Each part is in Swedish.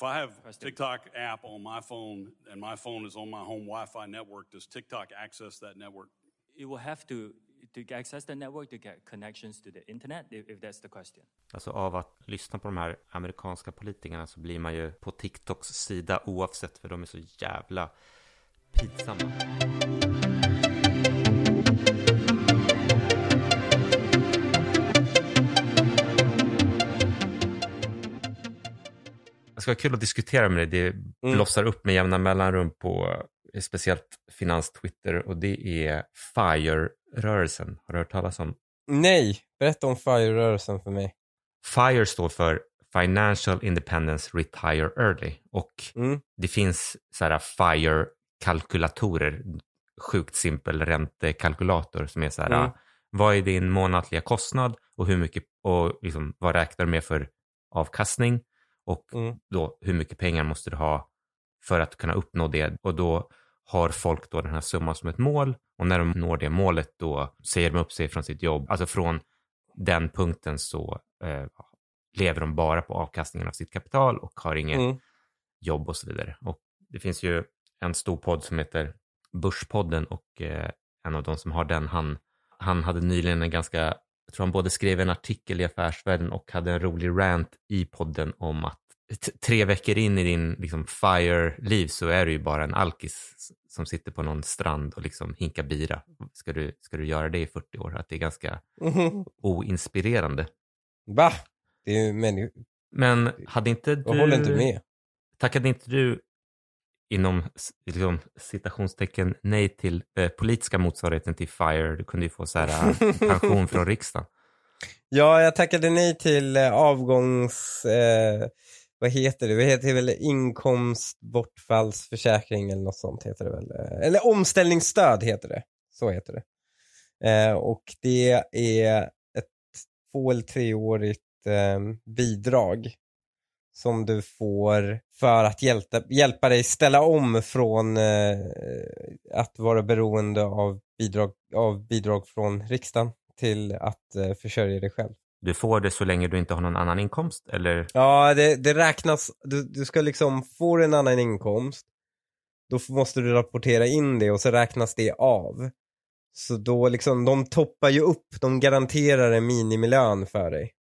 if I have TikTok app on my phone and my phone is on my home Wi-Fi network, does TikTok access that network? It will have to to access the network to get connections to the internet if, if that's the question. Alltså av att lyssna på de här amerikanska politikerna så blir man ju på TikToks sida oavsett för de är så jävla pinsamma. Det ska vara kul att diskutera med dig. Det Mm. blossar upp med jämna mellanrum på eh, speciellt finans-Twitter och det är FIRE-rörelsen. Har du hört talas om? Nej, berätta om FIRE-rörelsen för mig. FIRE står för Financial Independence Retire Early och Mm. det finns så här FIRE-kalkylatorer, sjukt simpel räntekalkylator som är så här, Mm. vad är din månatliga kostnad och hur mycket och liksom, vad räknar du med för avkastning och Mm. då hur mycket pengar måste du ha för att kunna uppnå det och då har folk då den här summan som ett mål och när de når det målet då säger de upp sig från sitt jobb. Alltså från den punkten så eh, lever de bara på avkastningen av sitt kapital och har inget Mm. jobb och så vidare. Och det finns ju en stor podd som heter Börspodden och eh, en av de som har den, han, han hade nyligen en ganska, jag tror han både skrev en artikel i Affärsvärlden och hade en rolig rant i podden om att tre veckor in i din liksom, FIRE-liv så är du ju bara en alkis som sitter på någon strand och liksom hinkar bira. Ska du, ska du göra det i 40 år? Att det är ganska Mhm. oinspirerande. Va? Det är ju människor. Men hade inte du... Jag håller inte med. Tackade inte du inom liksom, citationstecken nej till eh, politiska motsvarigheten till FIRE? Du kunde ju få så här, eh, pension från riksdagen. Ja, jag tackade nej till eh, avgångs... Eh, vad heter det? Det heter väl inkomstbortfallsförsäkring eller något sånt heter det väl. Eh, eller omställningsstöd heter det. Så heter det. Eh, och det är ett två eller treårigt eh, bidrag som du får för att hjälpa, hjälpa dig ställa om från eh, att vara beroende av bidrag, av bidrag från riksdagen till att eh, försörja dig själv. Du får det så länge du inte har någon annan inkomst eller? Ja, det, det räknas, du, du ska liksom få en annan inkomst, då måste du rapportera in det och så räknas det av. Så då liksom, de toppar ju upp, de garanterar en minimilön för dig.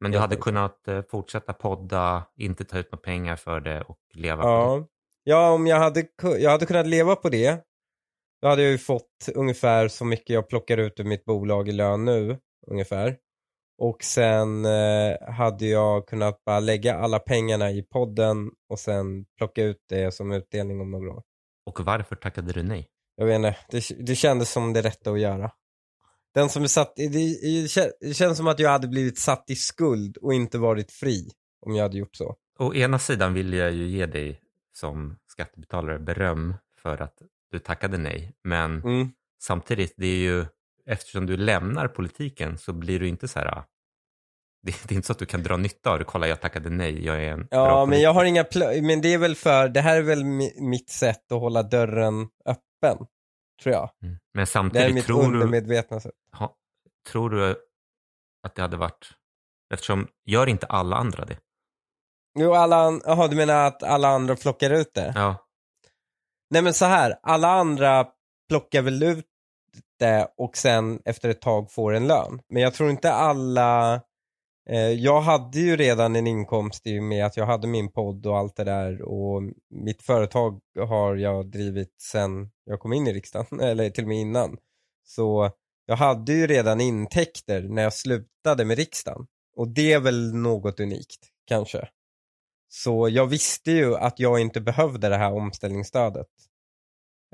Men du hade kunnat eh, fortsätta podda, inte ta ut några pengar för det och leva på det. Ja, ja om jag hade, jag hade kunnat leva på det, då hade jag ju fått ungefär så mycket jag plockar ut ur mitt bolag i lön nu, ungefär. Och sen eh, hade jag kunnat bara lägga alla pengarna i podden och sen plocka ut det som utdelning om några år. Och varför tackade du nej? Jag vet inte, det, det kändes som det rätta att göra. Den som är satt, det, det, känns som att jag hade blivit satt i skuld och inte varit fri om jag hade gjort så. Å ena sidan vill jag ju ge dig som skattebetalare beröm för att du tackade nej. Men Mm. samtidigt, det är ju, eftersom du lämnar politiken så blir du inte så här, ah, det, det är inte så att du kan dra nytta av det. Kolla, jag tackade nej, jag är en Ja, bra men jag har inga men det är väl för, det här är väl mi- mitt sätt att hålla dörren öppen, tror jag. Mm. Men Det här är samtidigt, mitt tror undermedvetna sätt. ha, tror du att det hade varit, eftersom, gör inte alla andra det? Jo, alla, jaha, du menar att alla andra plockar ut det? Ja, Nej men så här, alla andra plockar väl ut det och sen efter ett tag får en lön. Men jag tror inte alla, Eh, jag hade ju redan en inkomst i och med att jag hade min podd och allt det där och mitt företag har jag drivit sen jag kom in i riksdagen, eller till och med innan. Så jag hade ju redan intäkter när jag slutade med riksdagen. Och det är väl något unikt, kanske. Så jag visste ju att jag inte behövde det här omställningsstödet.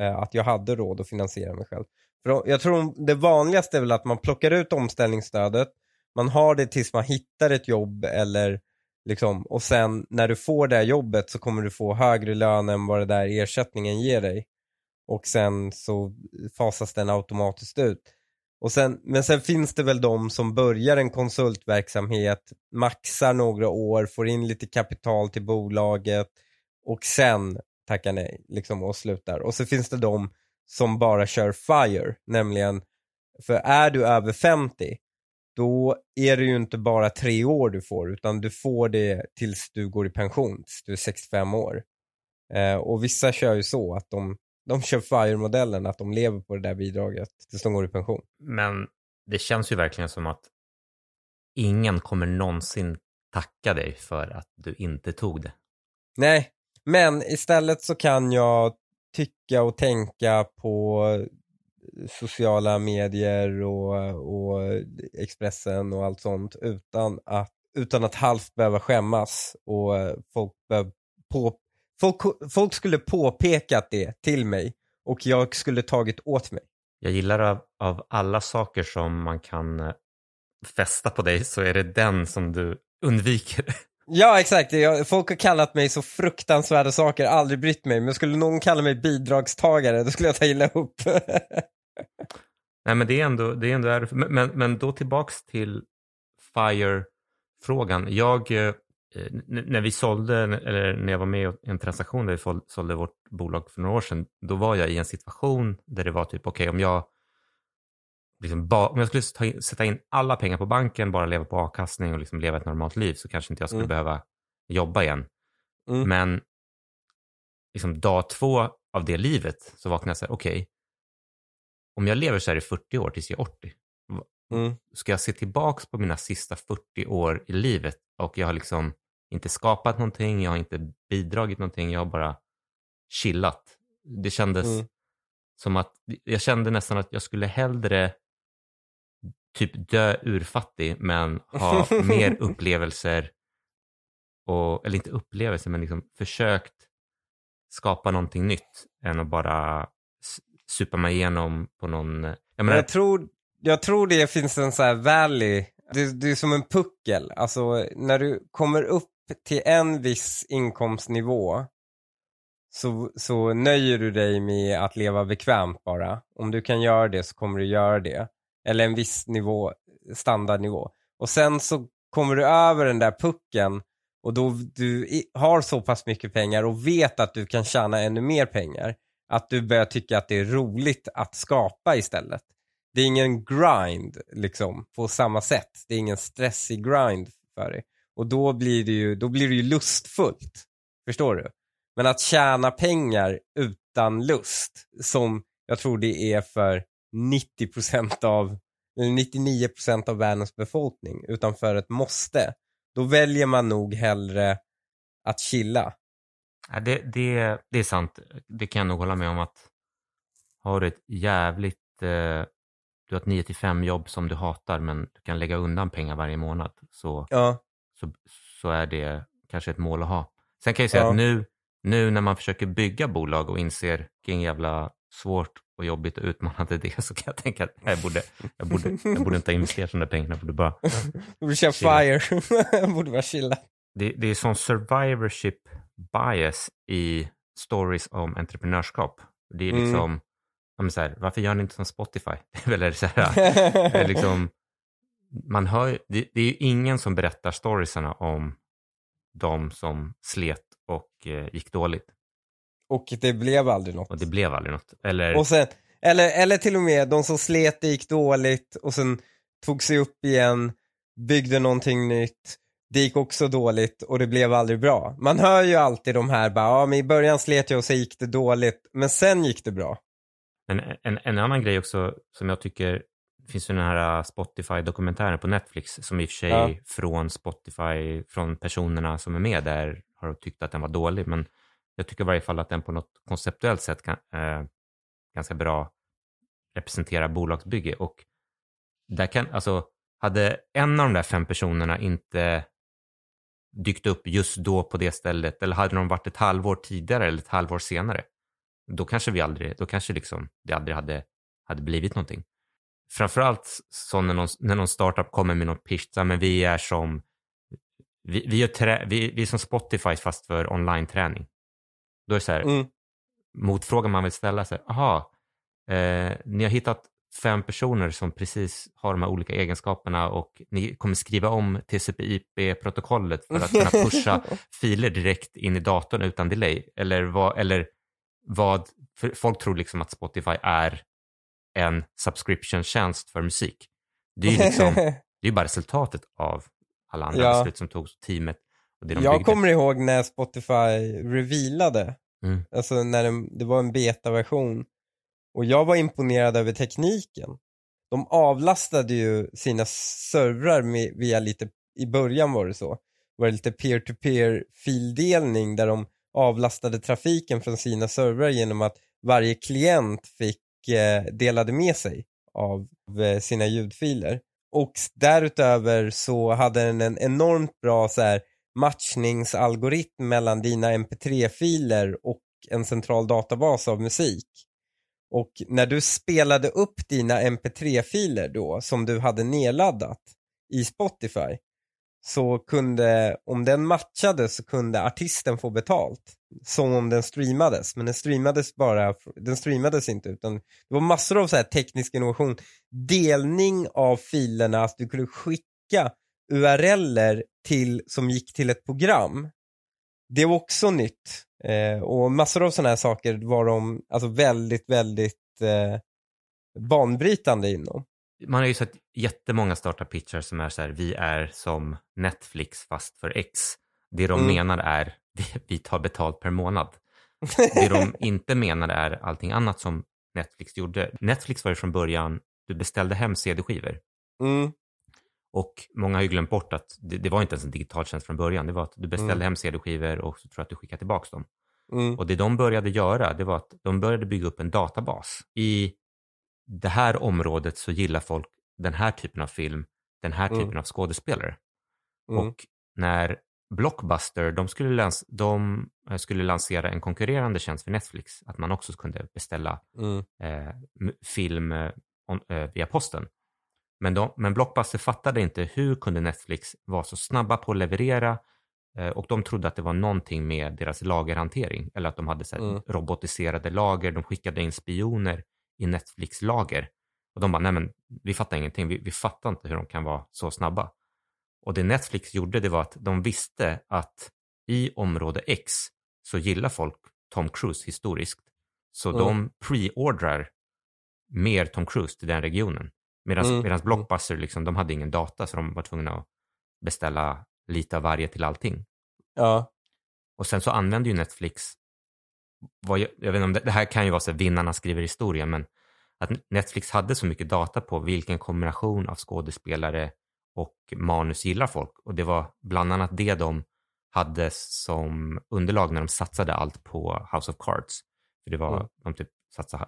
Eh, att jag hade råd att finansiera mig själv. För jag tror det vanligaste är väl att man plockar ut omställningsstödet, man har det tills man hittar ett jobb eller liksom, och sen när du får det här jobbet så kommer du få högre lön än vad det där ersättningen ger dig. Och sen så fasas den automatiskt ut. Och sen, men sen finns det väl de som börjar en konsultverksamhet, maxar några år, får in lite kapital till bolaget och sen tackar nej liksom, och slutar. Och så finns det de som bara kör FIRE, nämligen, för är du över 50, då är det ju inte bara tre år du får, utan du får det tills du går i pension, tills du är 65 år. Eh, och vissa kör ju så att de, de kör FIRE-modellen, att de lever på det där bidraget tills de går i pension. Men det känns ju verkligen som att ingen kommer någonsin tacka dig för att du inte tog det. Nej, men istället så kan jag tycka och tänka på sociala medier och, och Expressen och allt sånt utan att, utan att halvt behöva skämmas och folk, på, folk, folk skulle påpekat det till mig och jag skulle tagit åt mig. Jag gillar av, av alla saker som man kan eh, fästa på dig så är det den som du undviker. Ja, exakt. Jag, folk har kallat mig så fruktansvärda saker, aldrig brytt mig. Men skulle någon kalla mig bidragstagare, då skulle jag ta illa upp. Nej, men det är ändå, det är ändå men, men, men då tillbaks till FIRE-frågan. Jag, eh, när vi sålde, eller när jag var med i en transaktion där vi sålde vårt bolag för några år sedan, då var jag i en situation där det var typ, okej, okay, om jag liksom ba, om jag skulle ta sätta in alla pengar på banken, bara leva på avkastning och liksom leva ett normalt liv så kanske inte jag skulle mm. behöva jobba igen. Mm. Men liksom dag två av det livet så vaknade jag så här, okej, okay, om jag lever så här i 40 år tills jag är 80, mm. ska jag se tillbaks på mina sista 40 år i livet och jag har liksom inte skapat någonting, jag har inte bidragit någonting, jag har bara chillat. Det kändes mm. som att, jag kände nästan att jag skulle hellre typ dö urfattig men ha mer upplevelser, och, eller inte upplevelser men liksom försökt skapa någonting nytt än att bara supa mig igenom på någon... Jag, menar, jag, tror, jag tror det finns en så här valley, det, det är som en puckel, alltså när du kommer upp till en viss inkomstnivå så, så nöjer du dig med att leva bekvämt bara. Om du kan göra det så kommer du göra det. Eller en viss nivå, standardnivå. Och sen så kommer du över den där pucken och då du har så pass mycket pengar och vet att du kan tjäna ännu mer pengar. Att du börjar tycka att det är roligt att skapa istället. Det är ingen grind liksom på samma sätt. Det är ingen stressig grind för dig. Och då blir det ju, då blir det ju lustfullt. Förstår du? Men att tjäna pengar utan lust, som jag tror det är för 90% av, eller 99% av världens befolkning, utan för ett måste, då väljer man nog hellre att chilla. Ja, det, det, det är sant. Det kan jag nog hålla med om att har du ett jävligt, eh, du har ett 9 5 jobb som du hatar men du kan lägga undan pengar varje månad så, ja. så, så är det kanske ett mål att ha. Sen kan jag säga ja. att nu, nu när man försöker bygga bolag och inser vilken jävla svårt och jobbigt och utmanande det så kan jag tänka att jag borde, jag borde, jag borde inte ha investerat de där pengarna, jag borde bara... Du borde köra FIRE, jag borde bara chilla. Det, det är sån survivorship bias i stories om entreprenörskap. Det är mm. liksom, mm. så här, varför gör ni inte som Spotify? Det är väl så här, det är liksom, man hör, det, det är ju ingen som berättar storiesarna om de som slet och eh, gick dåligt. Och det blev aldrig något. Och det blev aldrig något. Eller, och sen, eller, eller till och med de som slet, det gick dåligt och sen tog sig upp igen, byggde någonting nytt. Det gick också dåligt och det blev aldrig bra. Man hör ju alltid de här, bara, ja, men i början slet jag och så gick det dåligt, men sen gick det bra. Men en, en annan grej också som jag tycker finns ju den här Spotify-dokumentären på Netflix som i och för sig ja. från Spotify, från personerna som är med där har tyckt att den var dålig. Men jag tycker i varje fall att den på något konceptuellt sätt kan, eh, ganska bra representerar bolagsbygge. Och där kan, alltså, hade en av de där fem personerna inte dykt upp just då på det stället eller hade de varit ett halvår tidigare eller ett halvår senare, då kanske vi aldrig, då kanske liksom det aldrig hade, hade blivit någonting. Framförallt så när någon, när någon startup kommer med något pitch, så men vi är som vi, vi, trä, vi, vi är som Spotify fast för online-träning. Då är det så här, mm. motfrågan man vill ställa sig, aha, eh, ni har hittat fem personer som precis har de här olika egenskaperna och ni kommer skriva om TCP/IP-protokollet för att kunna pusha filer direkt in i datorn utan delay. Eller vad, eller vad folk tror liksom att Spotify är en subscription-tjänst för musik. Det är ju liksom, Det är bara resultatet av alla andra Ja. beslut som togs, teamet och det de Jag byggde. kommer ihåg när Spotify revealade, Mm. alltså när det, det var en betaversion. Och jag var imponerad över tekniken. De avlastade ju sina servrar med, via lite, i början var det så, var det lite peer-to-peer fildelning där de avlastade trafiken från sina servrar genom att varje klient fick eh, delade med sig av eh, sina ljudfiler. Och därutöver så hade den en enormt bra så här, matchningsalgoritm mellan dina mp3-filer och en central databas av musik. Och när du spelade upp dina mp3-filer då, som du hade nedladdat i Spotify, så kunde, om den matchade så kunde artisten få betalt. Som om den streamades, men den streamades bara, den streamades inte utan det var massor av så här teknisk innovation. Delning av filerna, att du kunde skicka URLer till, som gick till ett program. Det var också nytt. Eh, och massor av sådana här saker var de alltså väldigt, väldigt eh, banbrytande inom. Man har ju sett jättemånga startup-pitchar som är så här, vi är som Netflix fast för X. Det de Mm. menar är, vi tar betalt per månad. Det de inte menar är allting annat som Netflix gjorde. Netflix var ju från början, du beställde hem CD-skivor. Mm, Och många har ju glömt bort att det, det var inte ens en digital tjänst från början. Det var att du beställde Mm. hem CD-skivor och så tror jag att du skickade tillbaka dem. mm, Och det de började göra, det var att de började bygga upp en databas. I det här området så gillar folk den här typen av film, den här Mm. typen av skådespelare. mm, Och när Blockbuster, de skulle, lans- de eh, skulle lansera en konkurrerande tjänst för Netflix, att man också kunde beställa mm, eh, film eh, on, eh, via posten. Men, de, men Blockbuster fattade inte hur kunde Netflix vara så snabba på att leverera eh, och de trodde att det var någonting med deras lagerhantering eller att de hade så Mm. robotiserade lager, de skickade in spioner i Netflix lager. Och de bara, nej men vi fattar ingenting, vi, vi fattar inte hur de kan vara så snabba. Och det Netflix gjorde det var att de visste att i område X så gillar folk Tom Cruise historiskt. Så Mm. de preordrar mer Tom Cruise till den regionen. Medan Mm. medans Blockbuster, liksom, de hade ingen data så de var tvungna att beställa lite av varje till allting. ja, Och sen så använde ju Netflix, jag, jag vet inte om det, det här kan ju vara så att vinnarna skriver historia, men att Netflix hade så mycket data på vilken kombination av skådespelare och manus gillar folk. Och det var bland annat det de hade som underlag när de satsade allt på House of Cards. För det var, Mm. de typ satsade,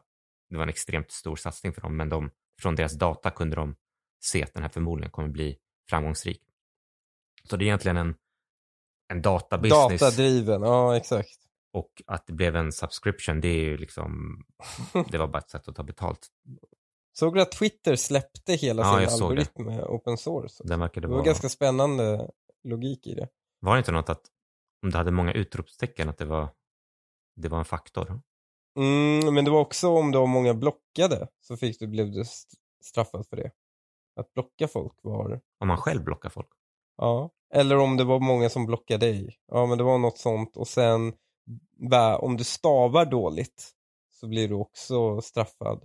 det var en extremt stor satsning för dem, men de, från deras data kunde de se att den här förmodligen kommer bli framgångsrik. Så det är egentligen en, en databusiness. datadriven, ja exakt. Och att det blev en subscription, det är ju liksom, det var bara ett sätt att ta betalt. Såg du att Twitter släppte hela Ja, sin algoritm med open source? Den verkade Det var vara, ganska spännande logik i det. var det inte något att om det hade många utropstecken att det var, det var en faktor? Mm, men det var också om det var många blockade så fick du, blev du st- straffad för det. Att blocka folk var, Om man själv blockar folk? ja. Eller om det var många som blockade dig. Ja, men det var något sånt. Och sen, om du stavar dåligt så blir du också straffad.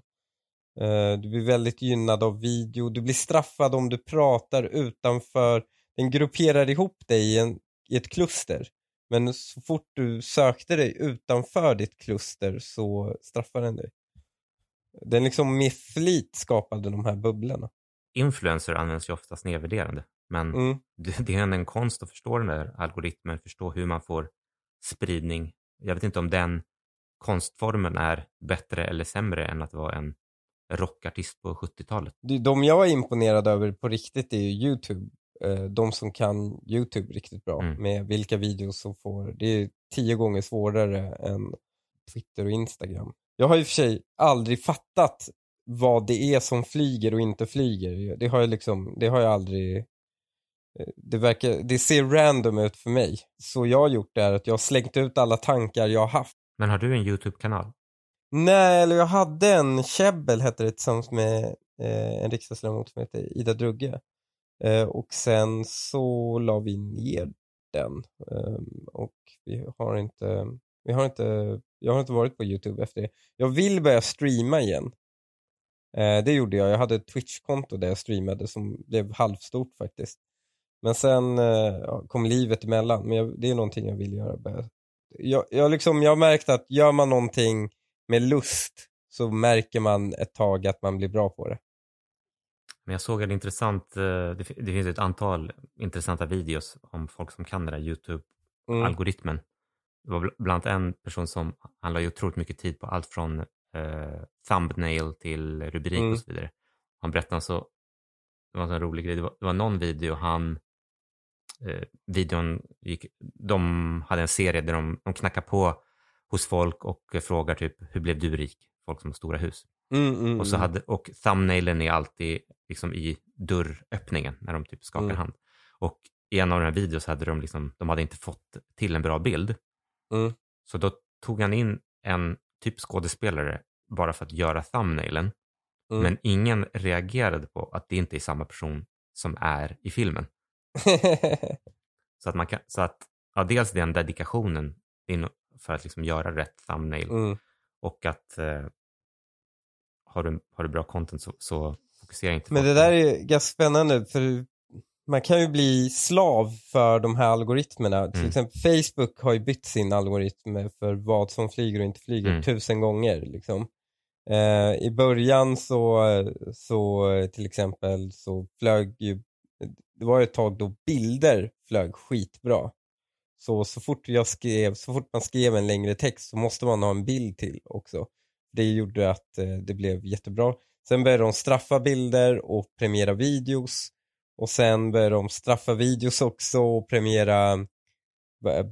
Eh, du blir väldigt gynnad av video. Du blir straffad om du pratar utanför. Den grupperar ihop dig i, en, i ett kluster. Men så fort du sökte dig utanför ditt kluster så straffar den dig. Den liksom med flit skapade de här bubblorna. Influencer används ju oftast nedvärderande, men Mm. det, är en konst att förstå den där algoritmen, förstå hur man får spridning. Jag vet inte om den konstformen är bättre eller sämre än att vara en rockartist på 70-talet. Det- De jag är imponerad över på riktigt är ju YouTube. Eh, De som kan YouTube riktigt bra Mm. med vilka videos som får, det är tio gånger svårare än Twitter och Instagram. Jag har i och för sig aldrig fattat vad det är som flyger och inte flyger. Det har jag liksom, det har jag aldrig eh, det, verkar, det ser random ut för mig. Så jag har gjort det är att jag har slängt ut alla tankar jag har haft. Men har du en YouTube-kanal? Nej, eller jag hade en Käbbel hette det tillsammans med eh, en riksdagsledamot som heter Ida Drugge. Eh, och sen så la vi ner den. eh, och vi har inte, vi har inte, jag har inte varit på YouTube efter det. Jag vill börja streama igen. Eh, det gjorde jag. Jag hade ett Twitch-konto där jag streamade som blev halvstort faktiskt. Men sen eh, kom livet emellan. Men jag, det är någonting jag vill göra. Jag, jag, liksom, jag har märkt att gör man någonting med lust så märker man ett tag att man blir bra på det. Men jag såg en intressant, eh, det, fi- det finns ett antal intressanta videos om folk som kan den där Mm. YouTube-algoritmen. Det var bl- bland annat en person som, han la ju otroligt mycket tid på allt från eh, thumbnail till rubrik Mm. och så vidare. Han berättade så, det var en rolig grej, det var, det var någon video han, eh, videon gick, de hade en serie där de, de knackar på hos folk och frågar typ, hur blev du rik? Folk som har stora hus. Mm, mm, Och, så mm. hade, och thumbnailen är alltid liksom i dörröppningen när de typ skakar Mm. hand. Och i en av de här videos hade de liksom, de hade inte fått till en bra bild. Mm. Så då tog han in en typ skådespelare bara för att göra thumbnailen. Mm. Men ingen reagerade på att det inte är samma person som är i filmen. Så att man kan, så att, ja, dels den dedikationen för att liksom göra rätt thumbnail mm. och att eh, har, du, har du bra content så, så fokusera inte Men på det där är ganska spännande för man kan ju bli slav för de här algoritmerna. Till Mm. exempel Facebook har ju bytt sin algoritm för vad som flyger och inte flyger Mm. tusen gånger. Liksom. Eh, I början så, så till exempel så flög ju, det var ett tag då bilder flög skitbra. Så, så fort jag skrev, så fort man skrev en längre text så måste man ha en bild till också. Det gjorde att eh, det blev jättebra. Sen började de straffa bilder och premiera videos. Och sen började de straffa videos också och premiera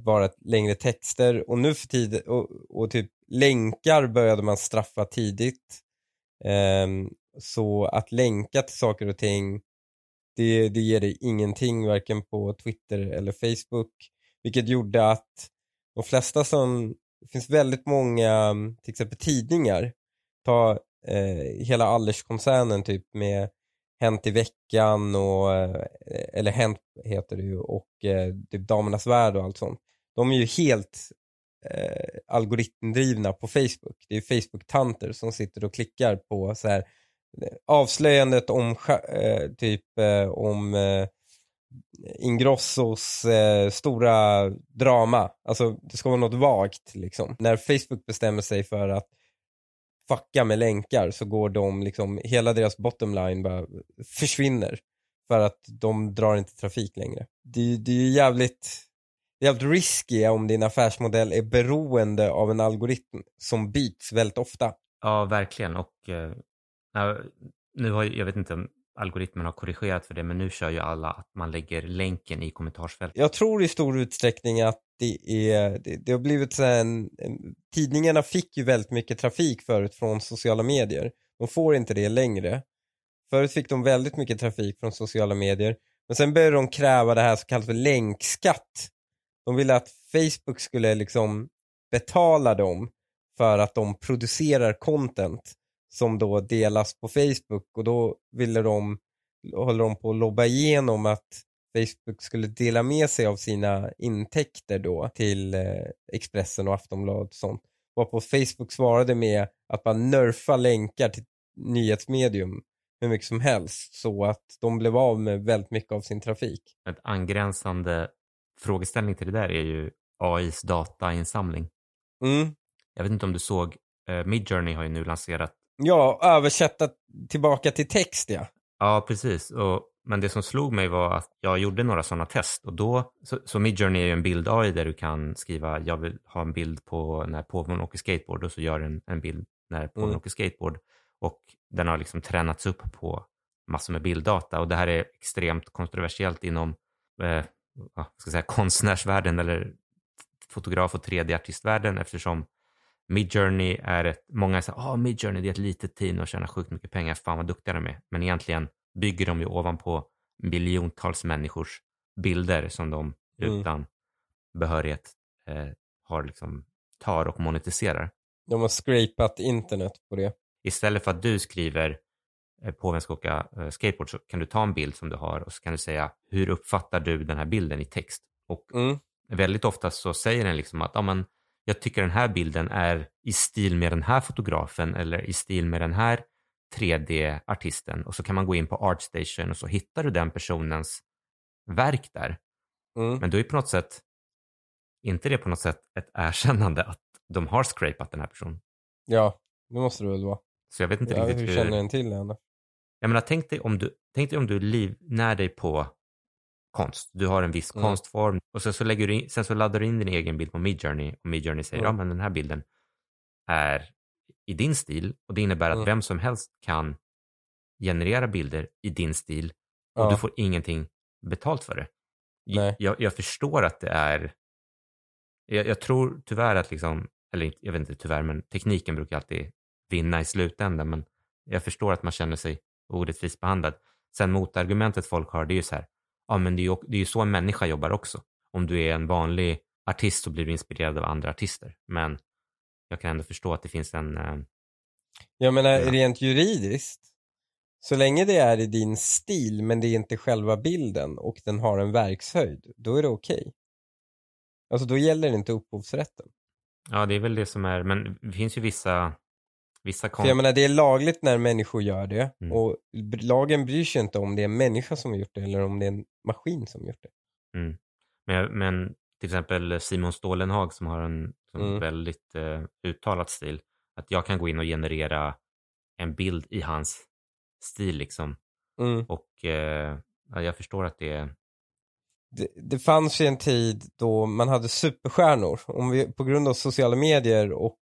bara längre texter. Och nu för tiden, och, och typ länkar började man straffa tidigt. Um, så att länka till saker och ting, det, det ger dig ingenting varken på Twitter eller Facebook. Vilket gjorde att de flesta som, det finns väldigt många, till exempel tidningar, ta eh, hela Allers-koncernen typ med Hänt i veckan och, eh, eller Hänt heter det ju, och eh, typ Damernas Värld och allt sånt. De är ju helt eh, algoritmdrivna på Facebook. Det är Facebook-tanter som sitter och klickar på så här eh, avslöjandet om eh, typ eh, om eh, Ingrossos eh, stora drama. Alltså det ska vara något vagt liksom. När Facebook bestämmer sig för att fucka med länkar så går de liksom, hela deras bottom line bara försvinner. För att de drar inte trafik längre. Det, det är ju jävligt, jävligt risky om din affärsmodell är beroende av en algoritm som byts väldigt ofta. Ja, verkligen. Och eh, nu har ju- jag vet inte om algoritmen har korrigerat för det, men nu kör ju alla att man lägger länken i kommentarsfältet. Jag tror i stor utsträckning att det är, det, det har blivit så här en, en, tidningarna fick ju väldigt mycket trafik förut från sociala medier. De får inte det längre. Förut fick de väldigt mycket trafik från sociala medier. Men sen började de kräva det här så kallat för länkskatt. De ville att Facebook skulle liksom betala dem för att de producerar content som då delas på Facebook och då ville de, håller de på att lobba igenom att Facebook skulle dela med sig av sina intäkter då till eh, Expressen och Aftonbladet och sånt. Varpå Facebook svarade med att man nerfa länkar till nyhetsmedium hur mycket som helst så att de blev av med väldigt mycket av sin trafik. Ett angränsande frågeställning till det där är ju AIs datainsamling. Mm. Jag vet inte om du såg, eh, Midjourney har ju nu lanserat, Ja, översätta tillbaka till text ja. ja precis, och, men det som slog mig var att jag gjorde några sådana test och då, så, så Midjourney är ju en bild AI där du kan skriva, jag vill ha en bild på när påven åker skateboard och så gör den en bild när påven Mm. åker skateboard och den har liksom tränats upp på massor med bilddata och det här är extremt kontroversiellt inom eh, ska säga, konstnärsvärlden eller fotograf och 3D-artistvärlden eftersom Midjourney är ett, många säger att oh, Midjourney det är ett litet team och tjänar sjukt mycket pengar, fan vad duktiga de är. Men egentligen bygger de ju ovanpå miljontals människors bilder som de Mm. utan behörighet eh, har liksom, tar och monetiserar. De har scrapat internet på det. Istället för att du skriver eh, påven ska åka eh, skateboard så kan du ta en bild som du har och så kan du säga hur uppfattar du den här bilden i text? Och Mm. väldigt ofta så säger den liksom att ja, men, jag tycker den här bilden är i stil med den här fotografen eller i stil med den här 3D-artisten och så kan man gå in på Artstation och så hittar du den personens verk där. Mm. Men då är på något sätt, inte det på något sätt ett erkännande att de har scrapat den här personen. Ja, det måste det väl vara. Så jag vet inte Ja, riktigt hur hur... känner den till henne? Jag menar, tänk dig om du, tänk dig om du livnär dig på konst. Du har en viss Mm. konstform och sen så, lägger du in, sen så laddar du in din egen bild på Midjourney och Midjourney säger Mm. ja men den här bilden är i din stil och det innebär att Mm. vem som helst kan generera bilder i din stil och Ja. du får ingenting betalt för det. Nej. Jag, jag förstår att det är, jag, jag tror tyvärr att liksom, eller jag vet inte tyvärr, men tekniken brukar alltid vinna i slutändan, men jag förstår att man känner sig orättvist behandlad. Sen motargumentet folk har, det är ju så här, ja men det är ju, det är så en människa jobbar också. Om du är en vanlig artist så blir du inspirerad av andra artister, men jag kan ändå förstå att det finns en, eh, Jag menar Ja. rent juridiskt, så länge det är i din stil men det är inte själva bilden och den har en verkshöjd, då är det okej. Alltså då gäller inte upphovsrätten. ja det är väl det som är, men det finns ju vissa, vissa För konst... jag menar det är lagligt när människor gör det Mm. och lagen bryr sig inte om det är en människa som har gjort det eller om det är en maskin som har gjort det. Men, men till exempel Simon Stålenhag som har en som Mm. väldigt eh, uttalad stil. Att jag kan gå in och generera en bild i hans stil liksom. Mm. Och eh, ja, jag förstår att det är... Det, det fanns ju en tid då man hade superstjärnor. Om vi, på grund av sociala medier och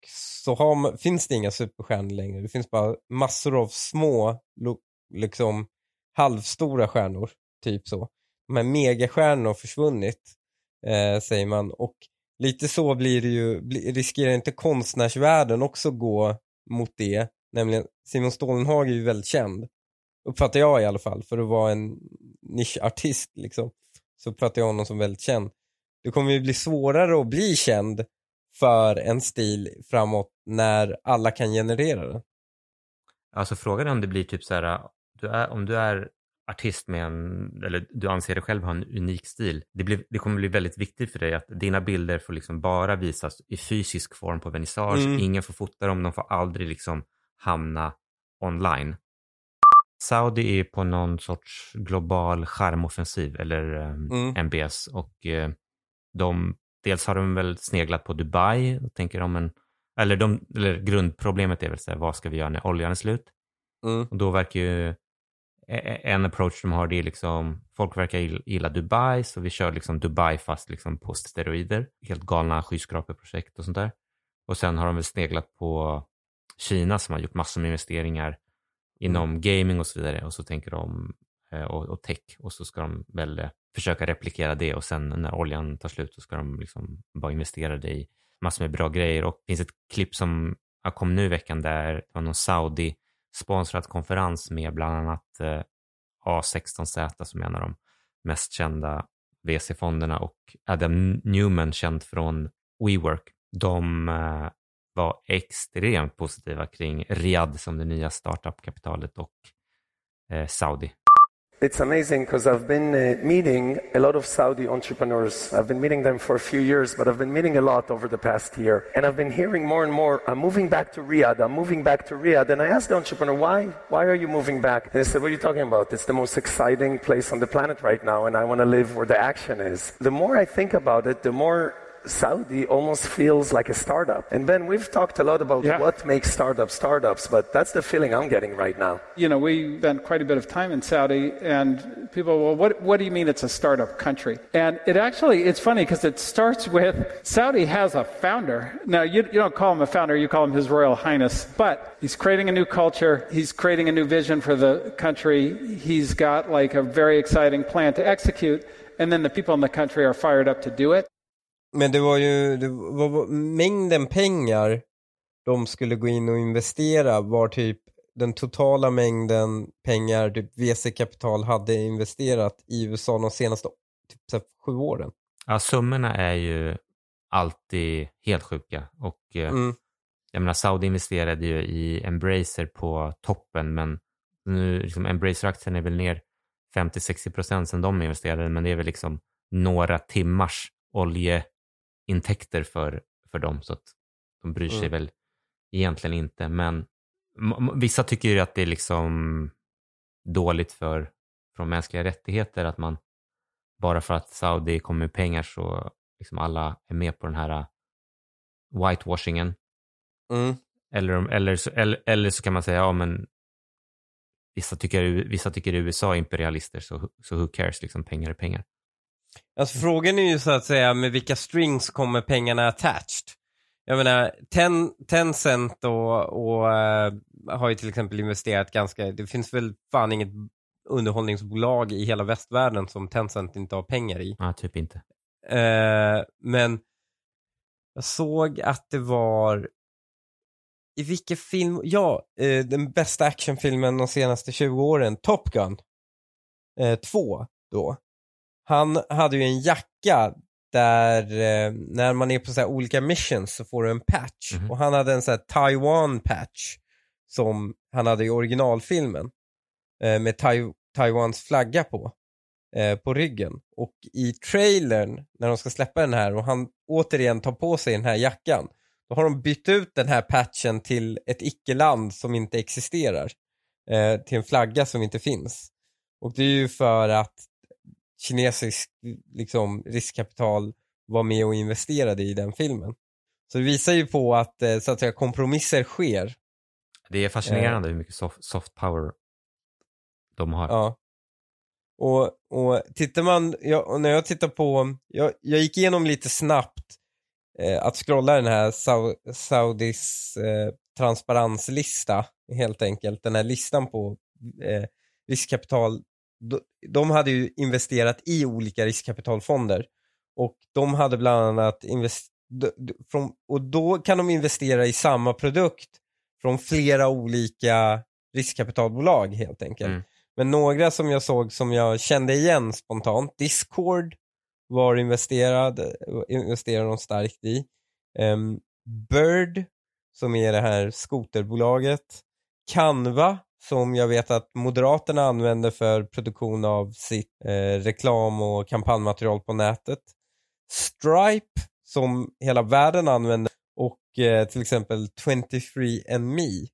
så har man, finns det inga superstjärnor längre. Det finns bara massor av små, lo, liksom halvstora stjärnor. Typ så. De här megastjärnorna har försvunnit, eh, säger man. Och lite så blir det ju, bli, riskerar inte konstnärsvärlden också gå mot det? Nämligen Simon Stålenhag är ju väldigt känd. Uppfattar jag i alla fall, för att vara en nischartist liksom så uppfattar jag honom som väldigt känd. Det kommer ju bli svårare att bli känd för en stil framåt när alla kan generera den. Alltså frågan är om det blir typ så här, du är, om du är artist med en, eller du anser dig själv ha en unik stil. Det, blir, det kommer bli väldigt viktigt för dig att dina bilder får liksom bara visas i fysisk form på vernissage. Mm. Ingen får fota dem, de får aldrig liksom hamna online. Saudi är på någon sorts global skärmoffensiv, eller um, Mm. MBS. Och eh, de, dels har de väl sneglat på Dubai och tänker om en, eller, de, eller grundproblemet är väl så här, vad ska vi göra när oljan är slut? Mm. Och då verkar ju e- en approach de har det är liksom, folk verkar gill- gilla Dubai, så vi kör liksom Dubai fast liksom på steroider. Helt galna skyskrapeprojekt och sånt där. Och sen har de väl sneglat på Kina som har gjort massor med investeringar Mm. inom gaming och så vidare. Och så tänker de, eh, och, och tech, och så ska de väl eh, försöka replikera det och sen när oljan tar slut så ska de liksom bara investera det i massor med bra grejer. Och det finns ett klipp som kom nu i veckan där det var någon Saudi sponsrad konferens med bland annat eh, A16Z som är en av de mest kända VC-fonderna och Adam Newman känd från WeWork. De var extremt positiva kring Riyadh som det nya och eh, Saudi. It's amazing because I've been uh, meeting a lot of Saudi entrepreneurs. I've been meeting them for a few years, but I've been meeting a lot over the past year. And I've been hearing more and more, I'm moving back to Riyadh, I'm moving back to Riyadh. And I asked the entrepreneur, why? Why are you moving back? And they said, what are you talking about? It's the most exciting place on the planet right now, and I want to live where the action is. The more I think about it, the more Saudi almost feels like a startup. And Ben, we've talked a lot about Yeah. what makes startups startups, but that's the feeling I'm getting right now. You know, we spent quite a bit of time in Saudi, and people, well, what, what do you mean it's a startup country? And it actually, it's funny because it starts with Saudi has a founder. Now, you, you don't call him a founder, you call him His Royal Highness, but he's creating a new culture, he's creating a new vision for the country, he's got like a very exciting plan to execute, and then the people in the country are fired up to do it. Men det var ju, det var, var- mängden pengar de skulle gå in och investera var typ den totala mängden pengar typ VC-kapital hade investerat i USA de senaste typ, sju åren. Ja, summorna är ju alltid helt sjuka och eh, Mm. jag menar Saudi investerade ju i Embracer på toppen men nu liksom Embracer-aktien är väl ner 50-60 procent sedan de investerade men det är väl liksom några timmars oljeintäkter för, för dem så att de bryr sig Mm. väl egentligen inte men vissa tycker ju att det är liksom dåligt för från mänskliga rättigheter att man bara för att Saudi kommer med pengar så liksom alla är med på den här uh, whitewashingen. Mm. Eller, eller, så, eller, eller så kan man säga, ja men vissa tycker, vissa tycker USA är imperialister så, så who cares, liksom pengar är pengar. Alltså frågan är ju så att säga med vilka strings kommer pengarna attached? Jag menar, Ten, Tencent och, och eh, har ju till exempel investerat ganska, det finns väl fan inget underhållningsbolag i hela västvärlden som Tencent inte har pengar i. Ja, typ inte. Eh, men jag såg att det var i vilken film, ja, eh, den bästa actionfilmen de senaste 20 åren, Top Gun 2 då. Han hade ju en jacka där eh, när man är på så olika missions så får du en patch. Mhm. Och han hade en så här Taiwan patch som han hade i originalfilmen. Eh, med tai- Taiwans flagga på. Eh, på ryggen. Och i trailern när de ska släppa den här och han återigen tar på sig den här jackan. Då har de bytt ut den här patchen till ett icke-land som inte existerar. Eh, till en flagga som inte finns. Och det är ju för att kinesisk liksom, riskkapital var med och investerade i den filmen. Så det visar ju på att, eh, så att säga, kompromisser sker. Det är fascinerande hur mycket soft, soft power de har. Ja. Och, och tittar man, jag, när jag tittar på, jag, jag gick igenom lite snabbt eh, att scrolla den här Sau, Saudis eh, transparenslista helt enkelt. Den här listan på eh, riskkapital. De, de hade ju investerat i olika riskkapitalfonder och de hade bland annat invest, d- d- från, och då kan de investera i samma produkt från flera olika riskkapitalbolag helt enkelt. Mm. Men några som jag såg som jag kände igen spontant, Discord var investerad, investerade de starkt i. Ehm, Bird, som är det här skoterbolaget. Canva, som jag vet att Moderaterna använder för produktion av sitt eh, reklam och kampanjmaterial på nätet. Stripe, som hela världen använder och eh, till exempel 23andMe.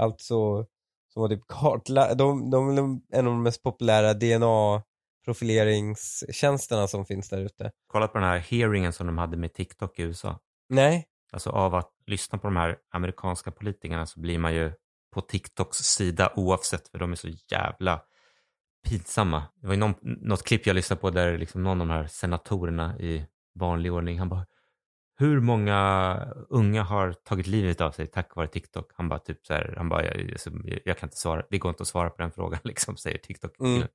Alltså som var typ kartla- de, de är en av de mest populära DNA-profileringstjänsterna som finns där ute. Kolla på den här hearingen som de hade med TikTok i USA. Nej, Alltså av att lyssna på de här amerikanska politikerna så blir man ju på TikToks sida oavsett för de är så jävla pinsamma. Det var ju någon, något klipp jag lyssnade på där liksom någon av de här senatorerna i vanlig ordning, han bara hur många unga har tagit livet av sig tack vare TikTok? Han bara typ så här, han bara, jag, alltså, jag kan inte svara, det går inte att svara på den frågan liksom, säger TikTok. Mm.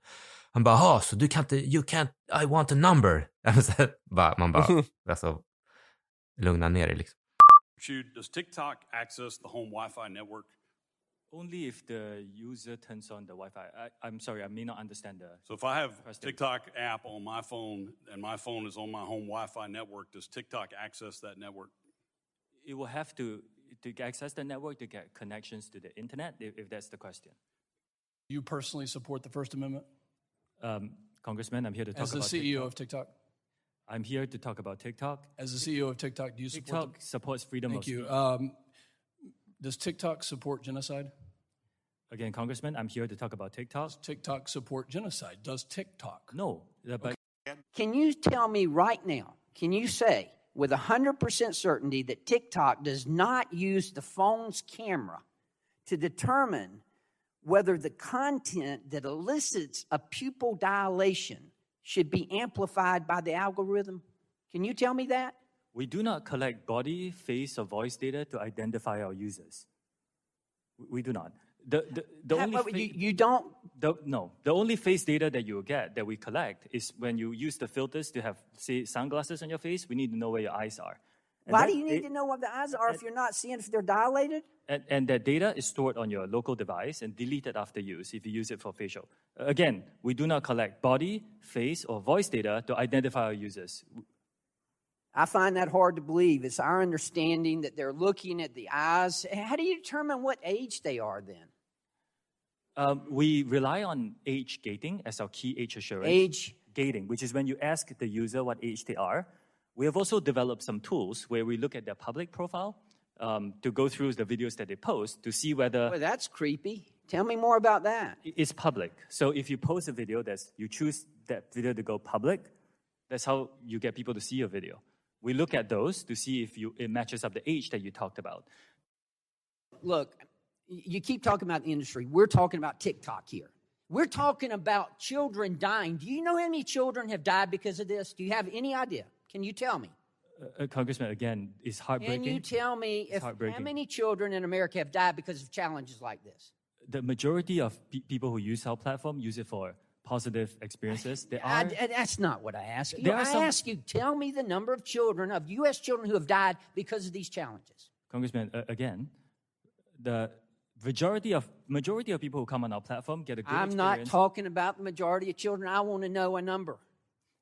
Han bara, jaha, så du kan inte, you can't, I want a number. Alltså, man bara, alltså, lugna ner dig liksom. Does TikTok access the home Wi-Fi network? Only if the user turns on the Wi-Fi. I, I'm sorry, I may not understand the. So if I have President. TikTok app on my phone and my phone is on my home Wi-Fi network, does TikTok access that network? It will have to to access the network to get connections to the internet, if, if that's the question. You personally support the First Amendment Um, Congressman, I'm here to talk about as the about CEO TikTok. of TikTok. I'm here to talk about TikTok. As the CEO of TikTok, do you support? TikTok supports freedom The, of thank you. Um, does TikTok support genocide? Again, Congressman, I'm here to talk about TikTok. Does TikTok support genocide? Does TikTok? No, the- but Can you tell me right now, can you say with 100% certainty that TikTok does not use the phone's camera to determine whether the content that elicits a pupil dilation should be amplified by the algorithm? Can you tell me that? we do not collect body, face, or voice data to identify our users. We- We do not. The, the, the only what, fa- you, you don't The, no, the only face data that you get that we collect is when you use the filters to have, say, sunglasses on your face. We need to know where your eyes are. And Why that do you need da- to know what the eyes are if you're not seeing if they're dilated? And, and that data is stored on your local device and deleted after use if you use it for facial. Again, we do not collect body, face, or voice data to identify our users. I find that hard to believe. It's our understanding that they're looking at the eyes. How do you determine what age they are then? Um, we rely on age gating as our key age assurance. Age gating, which is when you ask the user what age they are. We have also developed some tools where we look at their public profile, um, to go through the videos that they post to see whether Boy, that's creepy. Tell me more about that. it's public. So if you post a video, that's you choose that video to go public. That's how you get people to see your video. We look at those to see if you, it matches up the age that you talked about. Look, you keep talking about the industry. We're talking about TikTok here. We're talking about children dying. Do you know how many children have died because of this? Do you have any idea? Can you tell me? Uh, Congressman, again, it's heartbreaking. Can you tell me if how many children in America have died because of challenges like this? the majority of pe- people who use our platform use it for positive experiences. There I, are I- that's not what I ask you. I some- ask you, tell me the number of children, of U.S. children who have died because of these challenges. Congressman, uh, again, the majority of majority of people who come on our platform get a good I'm not talking about the majority of children. I want to know a number.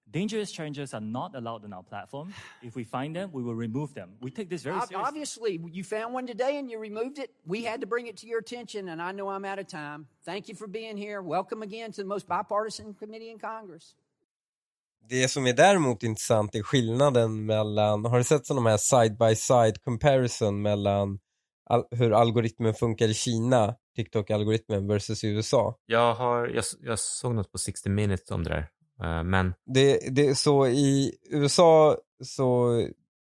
Dangerous challenges are not allowed on our platform. If we find them, we will remove them. We take this very Ob- seriously. Obviously, you found one today and you removed it. We had to bring it to your attention, and I know I'm out of time. Thank you for being here. Welcome again to the most bipartisan committee in Congress. Det som är däremot intressant är skillnaden mellan, har du sett sådana här side by side comparison mellan al- hur algoritmen funkar i Kina, TikTok-algoritmen versus i USA? Jag, har, jag, jag såg något på 60 minutes om det där. Eh, Men Det, det så i USA så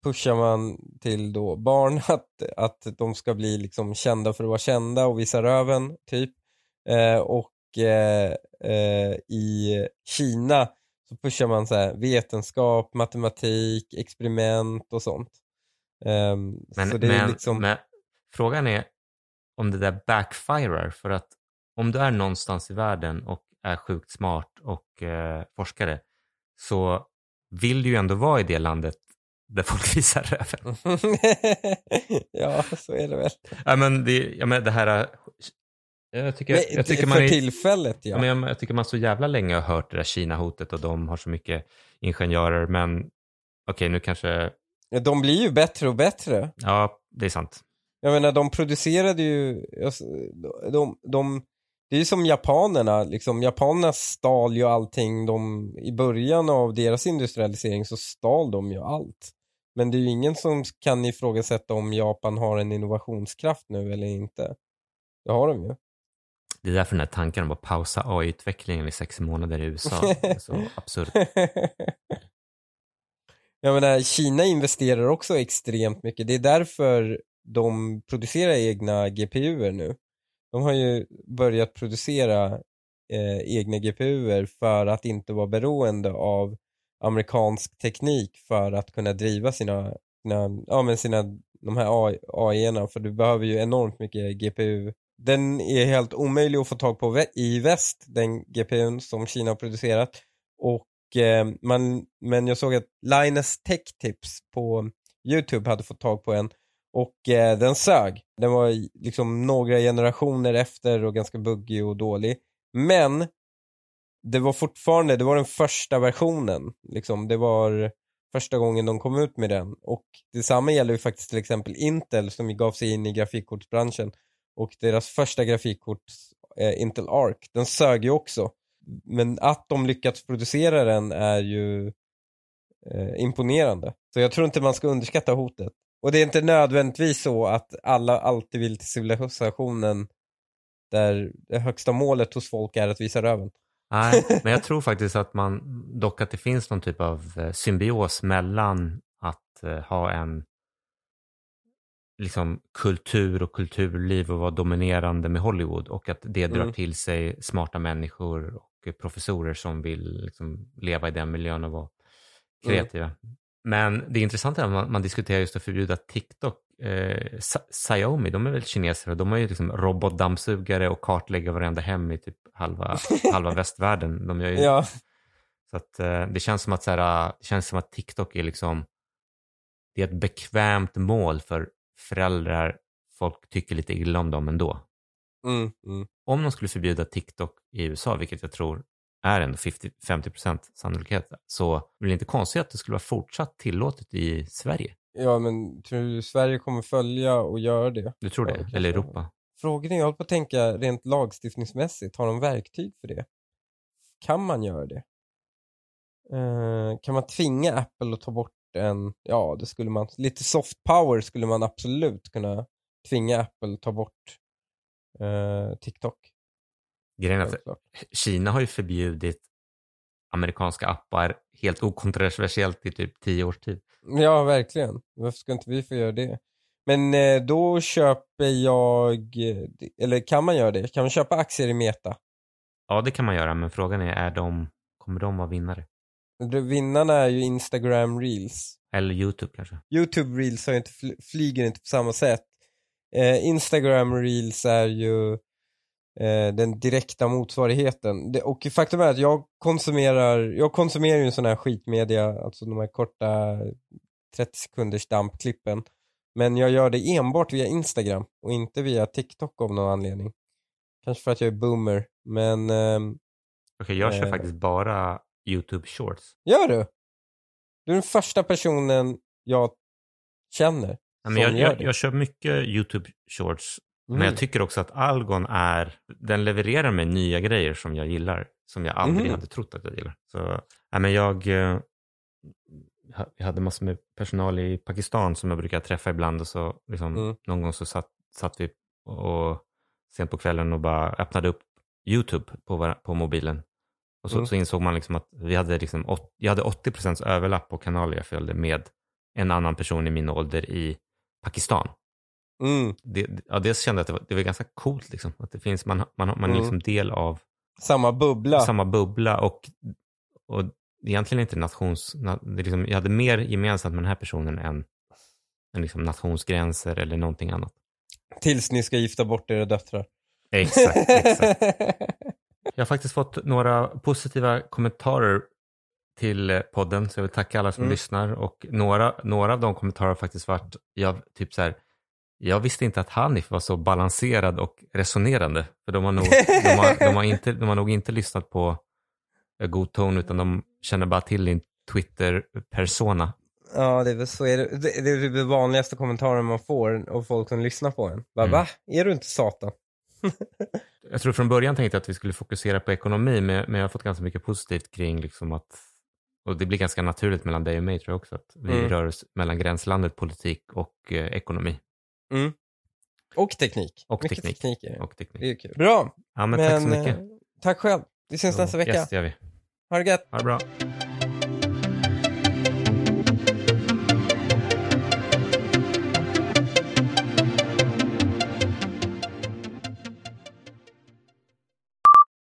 pushar man till då barn att, att de ska bli liksom kända för att vara kända och visa röven typ. Eh, och eh, eh, i Kina så pushar man så här vetenskap, matematik, experiment och sånt. Ehm, Men, så det är men, liksom, men frågan är om det där backfirar. För att om du är någonstans i världen och är sjukt smart och eh, forskare så vill du ju ändå vara i det landet där folk visar röven. ja, så är det väl. Ja, men det, ja, men det här... eh, Jag tycker, Men, jag tycker för man är, tillfället ja. ja. men jag, tycker man så jävla länge har hört det där Kina-hotet och de har så mycket ingenjörer. Men okej, nu kanske... De blir ju bättre och bättre. Ja, det är sant. Jag menar de producerade ju, de, de, det är ju som japanerna, liksom japanerna stal ju allting, de, i början av deras industrialisering så stal de ju allt. Men det är ju ingen som kan ifrågasätta om Japan har en innovationskraft nu eller inte. Det har de ju. Det är därför den här tanken om att pausa AI-utvecklingen i sex månader i USA är så absurd. Jag menar, Kina investerar också extremt mycket. Det är därför de producerar egna GPUer nu. De har ju börjat producera eh, egna GPUer för att inte vara beroende av amerikansk teknik för att kunna driva sina, sina, ja, men sina de här AI-erna för du behöver ju enormt mycket GPU. Den är helt omöjlig att få tag på vä- i väst, den GPUn som Kina har producerat. Och, eh, man, men jag såg att Linus Tech Tips på YouTube hade fått tag på en och eh, den sög. Den var liksom några generationer efter och ganska buggig och dålig. Men det var fortfarande, det var den första versionen. Liksom, det var första gången de kom ut med den. Och detsamma gäller ju faktiskt till exempel Intel som gav sig in i grafikkortsbranschen. Och deras första grafikkort, eh, Intel Arc, den sög ju också. Men att de lyckats producera den är ju eh, imponerande. Så jag tror inte man ska underskatta hotet. Och det är inte nödvändigtvis så att alla alltid vill till civilisationen där det högsta målet hos folk är att visa röven. Nej, men jag tror faktiskt att man, dock att det finns någon typ av eh, symbios mellan att eh, ha en liksom kultur och kulturliv och vara dominerande med Hollywood och att det drar Mm. till sig smarta människor och professorer som vill liksom leva i den miljön och vara kreativa. Men det intressanta är att man, man diskuterar just att förbjuda TikTok. Eh, Xiaomi, de är väl kineser och de har ju liksom robotdammsugare och kartlägger varenda hem i typ halva, halva västvärlden. De gör ju, Ja, Så att, eh, det, känns som att, så här, det känns som att TikTok är liksom det är ett bekvämt mål för föräldrar. Folk tycker lite illa om dem ändå. mm, mm. Om de skulle förbjuda TikTok i USA, vilket jag tror är ändå 50 50% sannolikhet, så det inte konstigt att det skulle vara fortsatt tillåtet i Sverige. ja men tror du Sverige kommer följa och göra det? Du tror det? Eller är. Europa? Frågan är, jag håller på att tänka rent lagstiftningsmässigt, har de verktyg för det? Kan man göra det? Eh, kan man tvinga Apple att ta bort en, ja det skulle man, lite soft power skulle man absolut kunna tvinga Apple ta bort eh, TikTok. Grejen är att. Kina har ju förbjudit amerikanska appar helt okontroversiellt i typ tio års tid. Ja, verkligen. Varför ska inte vi få göra det? Men eh, då köper jag, eh, eller kan man göra det? Kan man köpa aktier i Meta? Ja, det kan man göra, men frågan är, är de, kommer de vara vinnare? Vinnarna är ju Instagram Reels. Eller YouTube kanske? Youtube Reels har inte, fl- flyger inte på samma sätt. Eh, Instagram Reels är ju den direkta motsvarigheten. Och faktum är att jag konsumerar, jag konsumerar ju en sån här skitmedia, alltså de här korta 30 sekunders dampklippen. Men jag gör det enbart via Instagram och inte via TikTok av någon anledning. Kanske för att jag är boomer, men ehm, Okej, jag kör Eh. faktiskt bara YouTube Shorts. gör du? Du är den första personen jag känner. Ja, men jag, jag, jag kör mycket YouTube Shorts, men Mm. jag tycker också att Algon är, den levererar mig nya grejer som jag gillar, som jag aldrig Mhm. hade trott att jag gillar. Så, ja, men jag, eh, jag hade massor med personal i Pakistan som jag brukar träffa ibland och så liksom, Mm. någon gång så satt, satt vi och sent på kvällen och bara öppnade upp YouTube på, på mobilen. Och så, Mm. så insåg man liksom att vi hade liksom, åt- jag hade 80 överlapp på kanaler jag följde med en annan person i min ålder i Pakistan. Mm. Det, ja, dels kände jag att det var, det var ganska coolt, liksom, att det finns, man, man, man är Mm. liksom del av Samma bubbla. samma bubbla och, och egentligen inte nations... liksom, jag hade mer gemensamt med den här personen än, än liksom nationsgränser eller någonting annat. Tills ni ska gifta bort era döttrar. Exakt, exakt. Jag har faktiskt fått några positiva kommentarer till podden, så jag vill tacka alla som Mm. lyssnar. Och några, några av de kommentarer har faktiskt varit, jag, typ så här, jag visste inte att Hanif var så balanserad och resonerande. För de har nog, de har, de har, inte, de har nog inte lyssnat på God Tone, utan de känner bara till din Twitter-persona. Ja, det är väl så. Det, är typ det vanligaste kommentaren man får av folk som lyssnar på en. Bara, Mm. Va? Är du inte satan? Jag tror från början tänkte jag att vi skulle fokusera på ekonomi, men, men jag har fått ganska mycket positivt kring liksom att, och det blir ganska naturligt mellan dig och mig tror jag också, att vi Mm. rör oss mellan gränslandet politik och eh, ekonomi. Och teknik. Och Mycket teknik. teknik är det. Och teknik. Det är kul. Bra, Ja, men, men, tack så mycket. eh, tack själv. Vi syns nästa vecka. Yes, det gör vi. Ha det gött. Ha det bra.